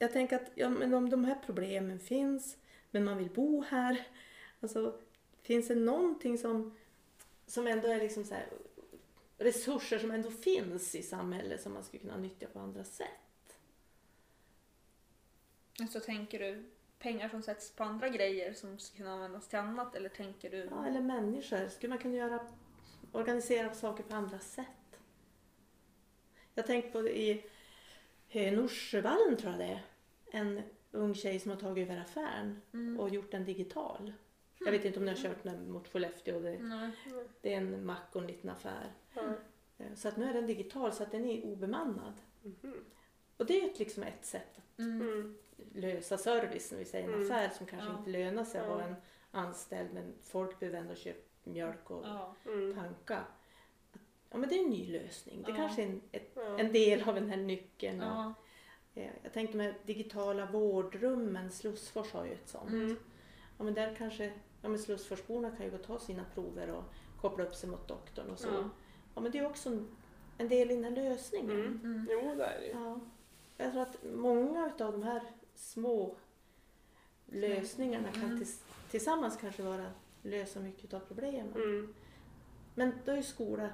[SPEAKER 1] jag tänker att ja, men om de här problemen finns, men man vill bo här. Alltså, finns det någonting som, som ändå är liksom så här, resurser som ändå finns i samhället som man skulle kunna nyttja på andra sätt?
[SPEAKER 2] Så tänker du pengar som sätts på andra grejer som ska kunna användas till annat eller tänker du?
[SPEAKER 1] Ja, eller människor. Skulle man kunna göra, organisera saker på andra sätt? Jag tänkte på det i Norsjövallen tror jag det är. En ung tjej som har tagit över affären
[SPEAKER 2] Mm.
[SPEAKER 1] och gjort den digital. Jag vet inte om ni har kört den mot Skellefteå. Det,
[SPEAKER 2] Nej.
[SPEAKER 1] det är en mack och en liten affär. Så att nu är den digital så att den är obemannad.
[SPEAKER 3] Mhm.
[SPEAKER 1] Och det är ett, liksom ett sätt att
[SPEAKER 2] Mm.
[SPEAKER 3] Mm.
[SPEAKER 1] lösa servicen. Vi säger en
[SPEAKER 3] Mm.
[SPEAKER 1] affär som kanske
[SPEAKER 2] Ja.
[SPEAKER 1] inte lönar sig att
[SPEAKER 3] Ja.
[SPEAKER 1] ha en anställd men folk behöver ändå köpa mjölk och
[SPEAKER 2] Ja.
[SPEAKER 3] Mm.
[SPEAKER 1] Ja men det är en ny lösning. Det
[SPEAKER 2] Ja.
[SPEAKER 1] kanske är en, ett,
[SPEAKER 3] Ja.
[SPEAKER 1] en del av den här nyckeln. Och,
[SPEAKER 2] Ja.
[SPEAKER 1] eh, jag tänkte med digitala vårdrummen, Slussfors har ju ett sånt.
[SPEAKER 2] Mm.
[SPEAKER 1] Ja men där kanske, ja men Slussforsborna kan ju gå och ta sina prover och koppla upp sig mot doktorn och så. Ja,
[SPEAKER 2] Ja.
[SPEAKER 1] men det är också en, en del i den här lösningen.
[SPEAKER 3] Mm.
[SPEAKER 2] Mm.
[SPEAKER 3] Jo, det är det ju.
[SPEAKER 1] Ja. Jag tror att många av de här små lösningarna kan
[SPEAKER 2] Mm.
[SPEAKER 1] tills, tillsammans kanske vara lösa mycket av problemen.
[SPEAKER 3] Mm.
[SPEAKER 1] Men då är skola,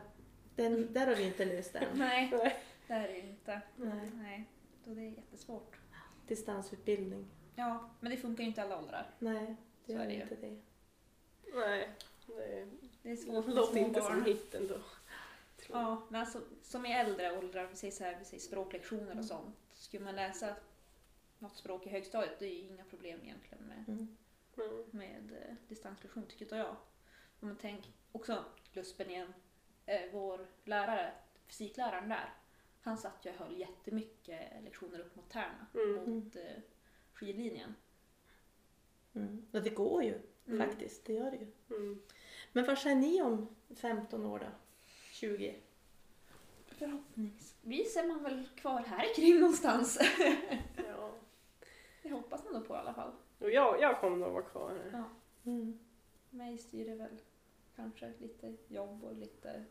[SPEAKER 1] den, där har vi inte löst det än.
[SPEAKER 2] Nej, det är det inte.
[SPEAKER 1] Nej.
[SPEAKER 2] Nej, då det är jättesvårt.
[SPEAKER 1] Distansutbildning,
[SPEAKER 2] Ja, men det funkar ju inte i alla åldrar.
[SPEAKER 1] nej det
[SPEAKER 2] Så
[SPEAKER 1] gör
[SPEAKER 2] är det ju.
[SPEAKER 1] inte det.
[SPEAKER 3] Nej. Det
[SPEAKER 2] Det är svårt med
[SPEAKER 3] låter
[SPEAKER 2] små
[SPEAKER 3] inte
[SPEAKER 2] barn.
[SPEAKER 3] som hitten då. tror jag.
[SPEAKER 2] Ja, men alltså, som i äldre åldrar, vi säger, så här, vi säger språklektioner
[SPEAKER 1] Mm.
[SPEAKER 2] och sånt. Skulle man läsa något språk i högstadiet, det är ju inga problem egentligen med,
[SPEAKER 1] Mm.
[SPEAKER 3] Mm.
[SPEAKER 2] med eh, distanslektion tycker jag. Om man tänker också Luspen igen, eh, vår lärare, fysikläraren där, han satt ju och höll jättemycket lektioner upp mot Tärna,
[SPEAKER 3] Mm.
[SPEAKER 2] mot eh, skidlinjen.
[SPEAKER 1] Mm. Och det går ju
[SPEAKER 2] Mm.
[SPEAKER 1] faktiskt, det gör det ju.
[SPEAKER 3] Mm.
[SPEAKER 1] Men vad säger ni om 15 år då? 20?
[SPEAKER 2] Förhoppningsvis är man väl kvar här kring någonstans.
[SPEAKER 3] Ja.
[SPEAKER 2] Det hoppas man då på i alla fall.
[SPEAKER 3] Och jag, jag kommer nog vara kvar här.
[SPEAKER 2] Ja.
[SPEAKER 1] Mm.
[SPEAKER 2] Mig styr det väl kanske lite jobb och lite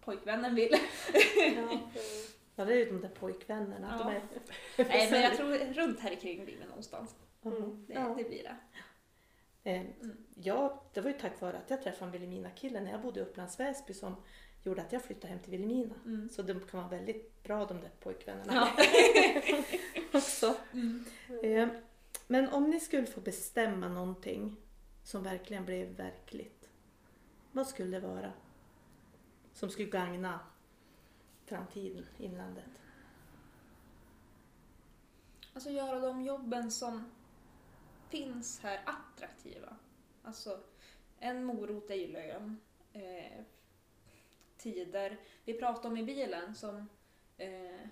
[SPEAKER 2] pojkvännen vill.
[SPEAKER 1] Ja.
[SPEAKER 3] Mm.
[SPEAKER 1] ja, det är ju de där pojkvännerna.
[SPEAKER 2] Ja.
[SPEAKER 1] De är...
[SPEAKER 2] Nej, men jag tror runt här kring blir det någonstans.
[SPEAKER 3] Mm.
[SPEAKER 2] Det,
[SPEAKER 1] Ja.
[SPEAKER 2] det blir det.
[SPEAKER 1] Eh,
[SPEAKER 2] Mm.
[SPEAKER 1] Ja, det var ju tack vare att jag träffade en Vilhelmina-kille när jag bodde i Upplands Väsby som gjorde att jag flyttade hem till Vilhelmina.
[SPEAKER 2] Mm.
[SPEAKER 1] Så de kan vara väldigt bra de där pojkvännerna
[SPEAKER 2] Ja.
[SPEAKER 1] också.
[SPEAKER 2] Mm.
[SPEAKER 1] Eh, Men om ni skulle få bestämma någonting som verkligen blev verkligt. Vad skulle det vara? Som skulle gagna framtiden, inlandet.
[SPEAKER 2] Alltså göra de jobben som finns här attraktiva. Alltså en morot är ju lön. Eh, tider. Vi pratade om i bilen som eh,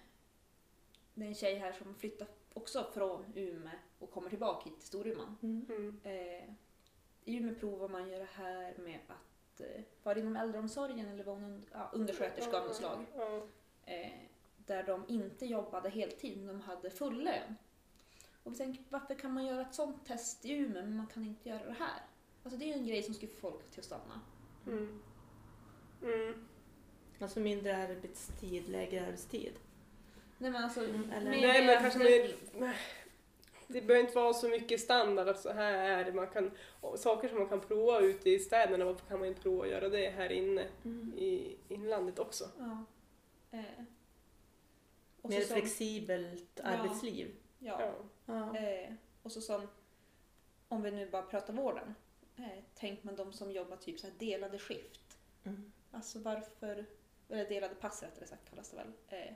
[SPEAKER 2] det är en tjej här som flyttar också från Umeå och kommer tillbaka hit till Storuman.
[SPEAKER 1] Mm.
[SPEAKER 3] Mm.
[SPEAKER 2] Eh, I Umeå provar man göra här med att eh, vara inom äldreomsorgen eller vara en ja, undersköterska av något slag. Eh, där de inte jobbade heltid, men de hade full lön. Och vi tänkte, varför kan man göra ett sånt test i Umeå men man kan inte göra det här? Alltså det är ju en grej som skulle få folk till att stanna.
[SPEAKER 3] Mm. Mm.
[SPEAKER 1] Alltså mindre arbetstid, lägre arbetstid.
[SPEAKER 2] Nej men alltså,
[SPEAKER 1] Mm, eller-
[SPEAKER 3] Nej men kanske mer... Det behöver inte vara så mycket standard att så här är det. Man kan, saker som man kan prova ute i städerna, varför kan man inte prova att göra det här inne
[SPEAKER 1] Mm.
[SPEAKER 3] i inlandet också?
[SPEAKER 2] Ja. Eh. Och
[SPEAKER 1] Mer
[SPEAKER 2] så som,
[SPEAKER 1] flexibelt arbetsliv.
[SPEAKER 2] ja.
[SPEAKER 3] Ja.
[SPEAKER 1] Ja.
[SPEAKER 2] Eh, och så som, om vi nu bara pratar vården, eh, tänk man de som jobbar typ så här delade skift.
[SPEAKER 1] Mm.
[SPEAKER 2] Alltså varför, eller delade pass rättare sagt kallas det väl. Eh,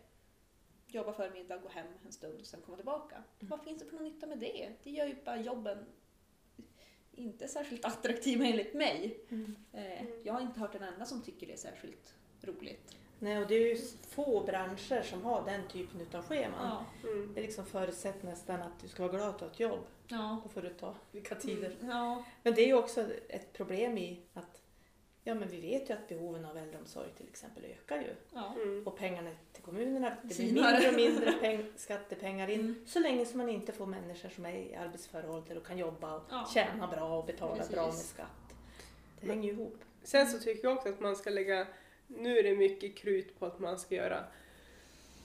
[SPEAKER 2] jobba förmiddag, gå hem en stund och sen komma tillbaka. Vad finns det för någon nytta med det? Det gör ju bara jobben inte särskilt attraktiva enligt mig.
[SPEAKER 1] Mm.
[SPEAKER 2] Eh, jag har inte hört en enda som tycker det är särskilt roligt.
[SPEAKER 1] Nej, och det är ju få branscher som har den typen av scheman.
[SPEAKER 2] Ja.
[SPEAKER 3] Mm.
[SPEAKER 1] Det är liksom förutsätt nästan att du ska vara glad att har ett jobb.
[SPEAKER 2] Ja.
[SPEAKER 1] Då får du ta vilka tider.
[SPEAKER 2] Ja.
[SPEAKER 1] Men det är ju också ett problem i att Ja men vi vet ju att behoven av äldreomsorg till exempel ökar ju.
[SPEAKER 2] Ja.
[SPEAKER 3] Mm.
[SPEAKER 1] Och pengarna till kommunerna, det blir mindre och mindre peng, skattepengar in.
[SPEAKER 2] Mm.
[SPEAKER 1] Så länge som man inte får människor som är i arbetsför ålder och kan jobba och
[SPEAKER 2] Ja.
[SPEAKER 1] tjäna bra och betala
[SPEAKER 2] Precis.
[SPEAKER 1] bra med skatt. Det hänger ju ihop.
[SPEAKER 3] Sen så tycker jag också att man ska lägga, nu är det mycket krut på att man ska göra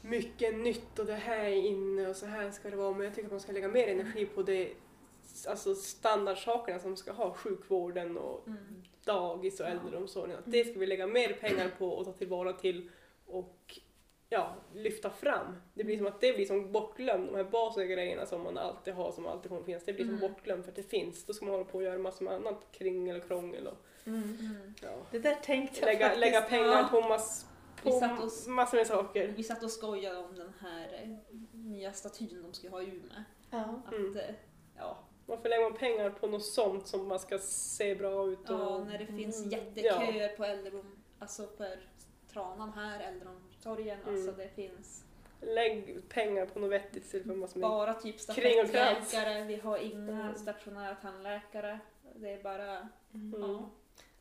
[SPEAKER 3] mycket nytt och det här är inne och så här ska det vara men jag tycker att man ska lägga mer energi på det alltså standardsakerna som ska ha sjukvården och
[SPEAKER 2] Mm.
[SPEAKER 3] dagis och äldreomsorgen. Att det ska vi lägga mer pengar på och ta tillvara till och ja, lyfta fram. Det blir som att det blir som bortglömt, de här basiga grejerna som man alltid har som alltid kommer finnas. Det blir som
[SPEAKER 2] Mm.
[SPEAKER 3] bortglömt för att det finns. Då ska man hålla på och göra massor med annat kringel och krångel och
[SPEAKER 2] Mm.
[SPEAKER 3] ja.
[SPEAKER 1] Det där tänkte jag
[SPEAKER 3] lägga,
[SPEAKER 1] faktiskt.
[SPEAKER 3] lägga pengar
[SPEAKER 2] Ja.
[SPEAKER 3] på, mass,
[SPEAKER 2] Vi
[SPEAKER 3] på
[SPEAKER 2] satt oss-
[SPEAKER 3] massor med saker.
[SPEAKER 2] Vi satt och skojade om den här eh, nya statyn de ska ha i Umeå.
[SPEAKER 1] Ja.
[SPEAKER 2] Att,
[SPEAKER 3] Mm.
[SPEAKER 2] eh, ja,
[SPEAKER 3] Varför lägger man pengar på något sånt som man ska se bra ut och...
[SPEAKER 2] ja, när det finns
[SPEAKER 1] Mm.
[SPEAKER 2] jätteköer på äldrerum, alltså för Tranan här, äldreomsorgen,
[SPEAKER 3] Mm.
[SPEAKER 2] alltså det finns
[SPEAKER 3] Lägg pengar på något vettigt istället för massor med...
[SPEAKER 2] bara typ stafettläkare, vi har inga
[SPEAKER 3] Mm.
[SPEAKER 2] stationära tandläkare. Det är bara,
[SPEAKER 1] Mm.
[SPEAKER 2] ja.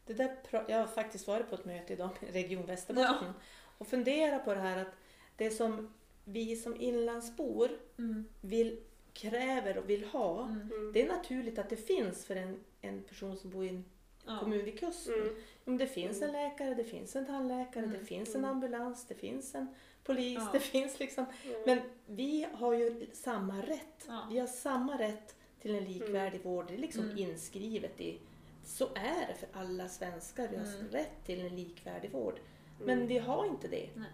[SPEAKER 1] Det där, jag har faktiskt varit på ett möte idag med Region Västerbotten och funderat på det här att det som vi som inlandsbor
[SPEAKER 2] Mm.
[SPEAKER 1] vill, kräver och vill ha,
[SPEAKER 2] Mm.
[SPEAKER 3] Mm.
[SPEAKER 1] det är naturligt att det finns för en, en person som bor i en
[SPEAKER 2] Ja.
[SPEAKER 1] kommun vid kusten.
[SPEAKER 3] Mm.
[SPEAKER 1] Om det finns en läkare, det finns en tandläkare,
[SPEAKER 2] Mm.
[SPEAKER 1] det finns en
[SPEAKER 3] Mm.
[SPEAKER 1] ambulans, det finns en polis,
[SPEAKER 2] Ja.
[SPEAKER 1] det finns liksom.
[SPEAKER 3] Mm.
[SPEAKER 1] Men vi har ju samma rätt.
[SPEAKER 2] Ja.
[SPEAKER 1] Vi har samma rätt till en likvärdig vård. Det är liksom
[SPEAKER 2] Mm.
[SPEAKER 1] inskrivet i... Så är det för alla svenskar. Vi har
[SPEAKER 2] Mm.
[SPEAKER 1] rätt till en likvärdig vård.
[SPEAKER 3] Mm.
[SPEAKER 1] Men vi har inte det.
[SPEAKER 2] Nej.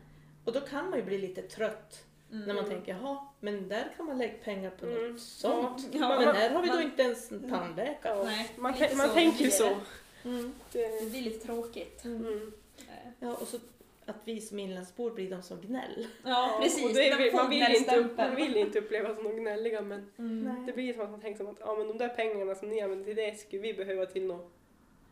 [SPEAKER 1] Och då kan man ju bli lite trött
[SPEAKER 2] Mm.
[SPEAKER 1] när man tänker, jaha, men där kan man lägga pengar på
[SPEAKER 3] Mm.
[SPEAKER 1] något sånt.
[SPEAKER 2] Ja,
[SPEAKER 1] Men
[SPEAKER 3] man-
[SPEAKER 1] här har vi då
[SPEAKER 2] man-
[SPEAKER 1] inte ens en tandläkare.
[SPEAKER 3] Ja.
[SPEAKER 2] Nej,
[SPEAKER 3] man, man tänker ju så.
[SPEAKER 2] det.
[SPEAKER 1] Mm.
[SPEAKER 2] Det blir lite tråkigt.
[SPEAKER 3] mm.
[SPEAKER 1] Ja, och så att vi som inlandsbor blir de som gnäll.
[SPEAKER 2] Ja, precis. får
[SPEAKER 3] man, vill inte, upp- man vill inte upplevas som gnälliga men
[SPEAKER 2] Mm.
[SPEAKER 3] det blir som att man tänker som att ja, men de där pengarna som ni använder till det skulle vi behöva till något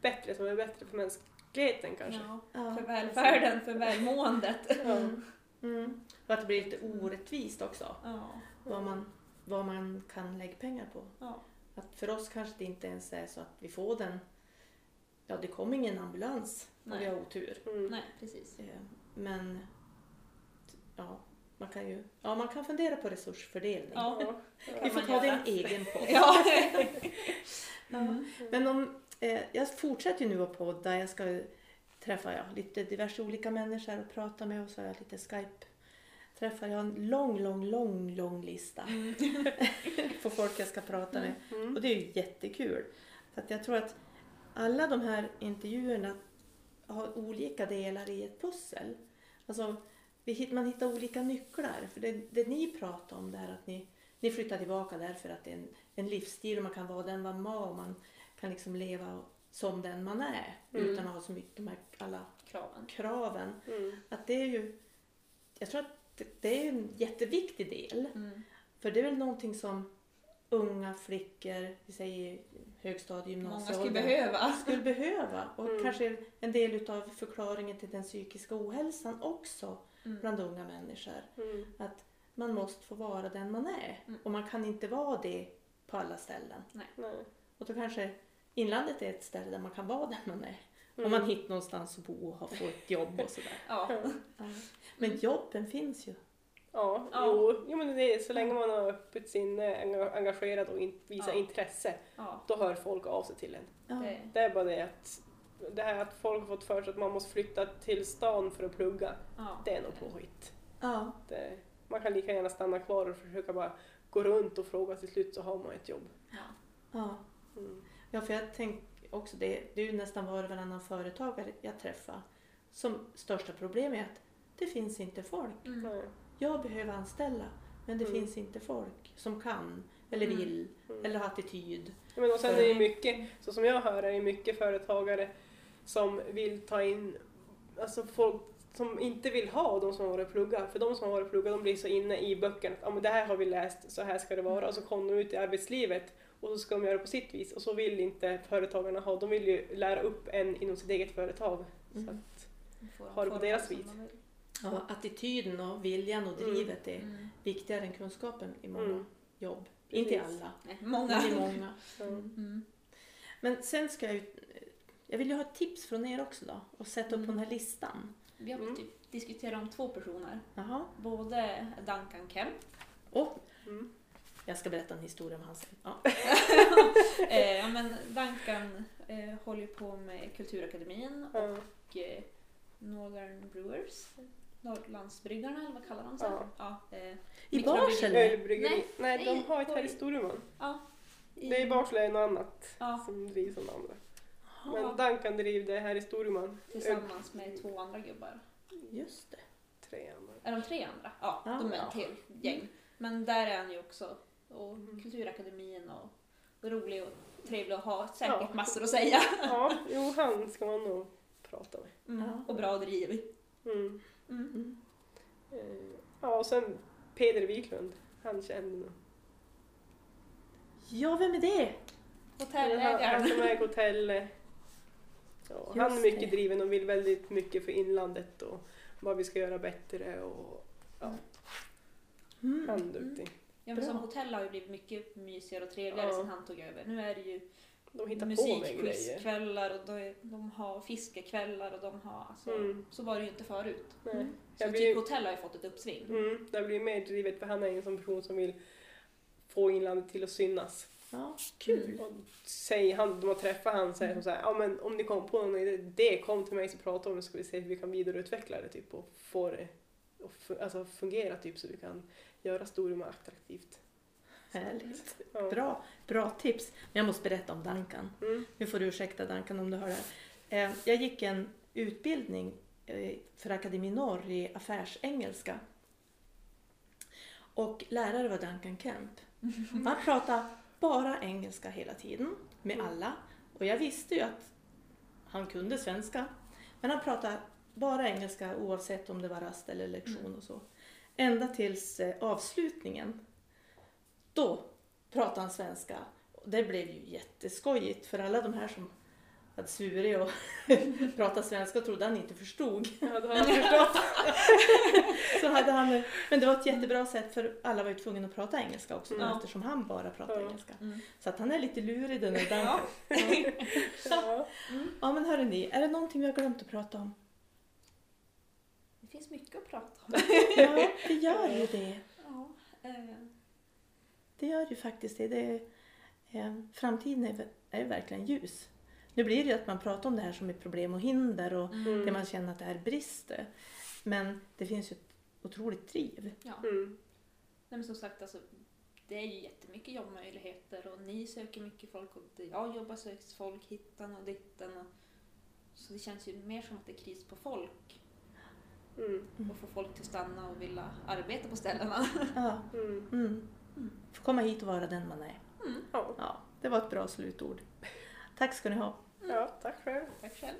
[SPEAKER 3] bättre som är bättre för mänskligheten kanske.
[SPEAKER 2] Ja,
[SPEAKER 1] Ja,
[SPEAKER 2] för välfärden, för välmåendet.
[SPEAKER 1] Mm. Mm. Och att det blir lite orättvist också.
[SPEAKER 2] Ja.
[SPEAKER 1] Vad man, vad man kan lägga pengar på.
[SPEAKER 2] Ja.
[SPEAKER 1] Att för oss kanske det inte ens är så att vi får den. Ja, det kommer ingen ambulans om vi har otur.
[SPEAKER 3] Mm.
[SPEAKER 2] Nej, precis.
[SPEAKER 1] Eh, Men ja, man kan ju ja, man kan fundera på resursfördelning.
[SPEAKER 2] Ja.
[SPEAKER 1] Vi får ta det i en egen podd.
[SPEAKER 2] Ja.
[SPEAKER 1] Ja. Men om, eh, jag fortsätter ju nu att podda. Jag ska träffa ja, lite diverse olika människor och prata med och så har jag lite Skype träffar. Jag en lång, lång, lång, lång lista på folk jag ska prata med.
[SPEAKER 3] Mm.
[SPEAKER 1] Och det är ju jättekul. För att jag tror att alla de här intervjuerna har olika delar i ett pussel. Alltså, man hittar olika nycklar. För det, det ni pratar om där att ni, ni flyttar tillbaka därför att det är en, en livsstil och man kan vara den man var och man kan liksom leva som den man är
[SPEAKER 3] Mm.
[SPEAKER 1] utan att ha så mycket de här alla
[SPEAKER 2] Kraven.
[SPEAKER 1] kraven.
[SPEAKER 3] Mm.
[SPEAKER 1] Att det är ju, jag tror att det, är en jätteviktig del.
[SPEAKER 2] Mm.
[SPEAKER 1] För det är väl någonting som unga flickor, vi säger högstadie,
[SPEAKER 2] Många skulle behöva.
[SPEAKER 1] skulle behöva. Och
[SPEAKER 3] Mm.
[SPEAKER 1] kanske en del utav förklaringen till den psykiska ohälsan också
[SPEAKER 2] Mm.
[SPEAKER 1] bland unga människor.
[SPEAKER 3] Mm.
[SPEAKER 1] Att man måste få vara den man är.
[SPEAKER 2] Mm.
[SPEAKER 1] Och man kan inte vara det på alla ställen.
[SPEAKER 3] Nej.
[SPEAKER 1] Och då kanske inlandet är ett ställe där man kan vara den man är.
[SPEAKER 3] Mm.
[SPEAKER 1] Om man hittar någonstans att bo och få ett jobb och sådär.
[SPEAKER 2] Ja.
[SPEAKER 1] Men jobben finns ju.
[SPEAKER 3] Ja,
[SPEAKER 2] Ja.
[SPEAKER 3] Jo, jo, men det är, så länge man har öppet sinne, enga- engagerad och in, visar
[SPEAKER 2] Ja.
[SPEAKER 3] intresse,
[SPEAKER 2] ja.
[SPEAKER 3] då hör folk av sig till en.
[SPEAKER 1] Ja.
[SPEAKER 2] Det,
[SPEAKER 3] Det är bara det att det här att folk har fått för sig att man måste flytta till stan för att plugga,
[SPEAKER 2] ja.
[SPEAKER 3] det är nog påhitt.
[SPEAKER 1] Ja.
[SPEAKER 3] Det, man kan lika gärna stanna kvar och försöka bara gå runt och fråga till slut så har man ett jobb.
[SPEAKER 2] Ja.
[SPEAKER 1] ja.
[SPEAKER 3] Mm.
[SPEAKER 1] Ja, för jag tänker också det, det är ju nästan var och varannan företagare jag träffar som största problem är att det finns inte folk.
[SPEAKER 2] Mm.
[SPEAKER 1] Jag behöver anställa, men det
[SPEAKER 3] Mm.
[SPEAKER 1] finns inte folk som kan eller
[SPEAKER 2] Mm.
[SPEAKER 1] vill
[SPEAKER 3] Mm.
[SPEAKER 1] eller har attityd.
[SPEAKER 3] Ja, Men och sen är det mycket, så som jag hör, är det mycket företagare som vill ta in alltså folk som inte vill ha de som har varit och plugga. För de som har varit och plugga de blir så inne i böckerna att ah, men det här har vi läst, så här ska det vara. Och så kommer de ut i arbetslivet och så ska de göra på sitt vis. Och så vill inte företagarna ha. De vill ju lära upp en inom sitt eget företag. Så
[SPEAKER 1] Mm.
[SPEAKER 3] att,
[SPEAKER 2] Får
[SPEAKER 3] Ha det på deras vis.
[SPEAKER 1] Ja, attityden och viljan och
[SPEAKER 3] Mm.
[SPEAKER 1] drivet är
[SPEAKER 2] Mm.
[SPEAKER 1] viktigare än kunskapen i många
[SPEAKER 3] Mm.
[SPEAKER 1] jobb.
[SPEAKER 3] Precis.
[SPEAKER 1] Inte i alla,
[SPEAKER 2] Nej, många.
[SPEAKER 1] men i många.
[SPEAKER 2] Mm.
[SPEAKER 1] Men sen ska jag ju jag vill ju ha ett tips från er också då och sätta upp på
[SPEAKER 2] Mm.
[SPEAKER 1] den här listan.
[SPEAKER 2] Vi har
[SPEAKER 3] Mm.
[SPEAKER 2] typ diskuterat om två personer.
[SPEAKER 1] Jaha.
[SPEAKER 2] Både Duncan Kemp,
[SPEAKER 1] Och
[SPEAKER 3] Mm.
[SPEAKER 1] Jag ska berätta en historia om han sen. Ja.
[SPEAKER 2] eh, men Duncan eh, håller på med Kulturakademin
[SPEAKER 3] Ja.
[SPEAKER 2] och eh, Northern Brewers, Norrlandsbryggarna eller vad kallar de sig?
[SPEAKER 3] Ja.
[SPEAKER 2] Ja, eh,
[SPEAKER 1] I. Barsele?
[SPEAKER 3] Ölbryggeri.
[SPEAKER 2] Nej,
[SPEAKER 3] Nej, de har ett här i. Storuman.
[SPEAKER 2] ja, i-
[SPEAKER 3] Det är i Barsele något annat
[SPEAKER 2] ja,
[SPEAKER 3] som drivs av andra. Men
[SPEAKER 2] Ja.
[SPEAKER 3] Duncan driver det här i Storuman.
[SPEAKER 2] tillsammans med två andra gubbar.
[SPEAKER 1] Just det.
[SPEAKER 3] Tre andra.
[SPEAKER 2] Är de tre andra? Ja,
[SPEAKER 1] Ja.
[SPEAKER 2] de är ett helt gäng. Men där är han ju också. Och
[SPEAKER 3] Mm.
[SPEAKER 2] Kulturakademin och, rolig och trevlig och har säkert
[SPEAKER 3] Ja.
[SPEAKER 2] massor att säga.
[SPEAKER 3] Ja, jo han ska man nog prata med.
[SPEAKER 2] Mm.
[SPEAKER 1] Ja.
[SPEAKER 2] Och bra driv.
[SPEAKER 3] Mm.
[SPEAKER 2] Mm.
[SPEAKER 1] Mm.
[SPEAKER 3] Eh, Ja, och sen Peder Wiklund. Han kände nog.
[SPEAKER 1] Ja, vem är det?
[SPEAKER 3] Han, han
[SPEAKER 2] Hotellägaren.
[SPEAKER 3] som äger hotell. eh, Ja, han är mycket
[SPEAKER 1] det.
[SPEAKER 3] driven och vill väldigt mycket för inlandet och vad vi ska göra bättre och
[SPEAKER 1] Mm.
[SPEAKER 3] han är duktig.
[SPEAKER 2] Ja, men som
[SPEAKER 1] Bra.
[SPEAKER 2] hotell har ju blivit mycket mysigare och trevligare
[SPEAKER 3] Ja.
[SPEAKER 2] sedan han tog över. Nu är det ju
[SPEAKER 3] De hittar på med grejer.
[SPEAKER 2] musikquizkvällar och de, de har fiskekvällar och de har... Alltså,
[SPEAKER 3] Mm.
[SPEAKER 2] Så var det ju inte förut.
[SPEAKER 3] Nej.
[SPEAKER 1] Mm.
[SPEAKER 2] Så
[SPEAKER 3] Jag
[SPEAKER 2] typ
[SPEAKER 3] blir,
[SPEAKER 2] hotell har ju fått ett uppsving.
[SPEAKER 3] mm, det blir mer drivet för han är en sån person som vill få inlandet till att synas.
[SPEAKER 1] Ja, kul.
[SPEAKER 3] Och säger han, de har träffat han säger så här, ja men om ni kom på någon idé, det kom till mig så prata om det så ska vi se hur vi kan vidareutveckla det typ och få det att fu- alltså, fungera typ så vi kan göra Storuman attraktivt.
[SPEAKER 1] Härligt.
[SPEAKER 3] Ja.
[SPEAKER 1] Bra, bra tips. Men jag måste berätta om Duncan.
[SPEAKER 3] Mm.
[SPEAKER 1] Nu får du ursäkta Duncan om du hör det här. Eh, Jag gick en utbildning eh, för Akademi Norr i affärsengelska. Och lärare var Duncan Kemp. Han pratade bara engelska hela tiden med
[SPEAKER 3] Mm.
[SPEAKER 1] alla. Och jag visste ju att han kunde svenska. Men han pratade bara engelska oavsett om det var rast eller lektion och så. Ända tills eh, avslutningen. Då pratade han svenska. Det blev ju jätteskojigt för alla de här som hade svurit och pratat svenska trodde han inte förstod.
[SPEAKER 3] Ja, jag förstått.
[SPEAKER 1] Så hade han, men det var ett jättebra sätt för alla var ju tvungna att prata engelska också
[SPEAKER 3] Mm.
[SPEAKER 1] eftersom han bara pratade
[SPEAKER 3] Ja.
[SPEAKER 1] engelska.
[SPEAKER 2] Mm.
[SPEAKER 1] Så att han är lite lurig den där
[SPEAKER 2] Ja.
[SPEAKER 1] Ja.
[SPEAKER 3] Ja.
[SPEAKER 1] ja men hörrni, är det någonting vi har glömt att prata om?
[SPEAKER 2] Det finns mycket att prata om.
[SPEAKER 1] Ja, det gör ju det.
[SPEAKER 2] Ja, eh,
[SPEAKER 1] Det gör ju faktiskt det. det eh, framtiden är, är verkligen ljus. Nu blir det ju att man pratar om det här som är problem och hinder och
[SPEAKER 3] Mm.
[SPEAKER 1] det man känner att det här brister. Men det finns ju ett otroligt driv.
[SPEAKER 2] ja.
[SPEAKER 3] Mm.
[SPEAKER 2] Nej, men som sagt, alltså, det är ju jättemycket jobbmöjligheter och ni söker mycket folk och det jag jobbar söks folk hittan och ditten. Och, så det känns ju mer som att det är kris på folk
[SPEAKER 3] Mm.
[SPEAKER 2] och få folk till att stanna och vilja arbeta på ställena.
[SPEAKER 1] Ja,
[SPEAKER 3] Mm.
[SPEAKER 1] mm. Få komma hit och vara den man är.
[SPEAKER 3] Ja.
[SPEAKER 1] Ja, det var ett bra slutord. Tack ska ni ha.
[SPEAKER 3] ja, tack själv.
[SPEAKER 2] Tack själv.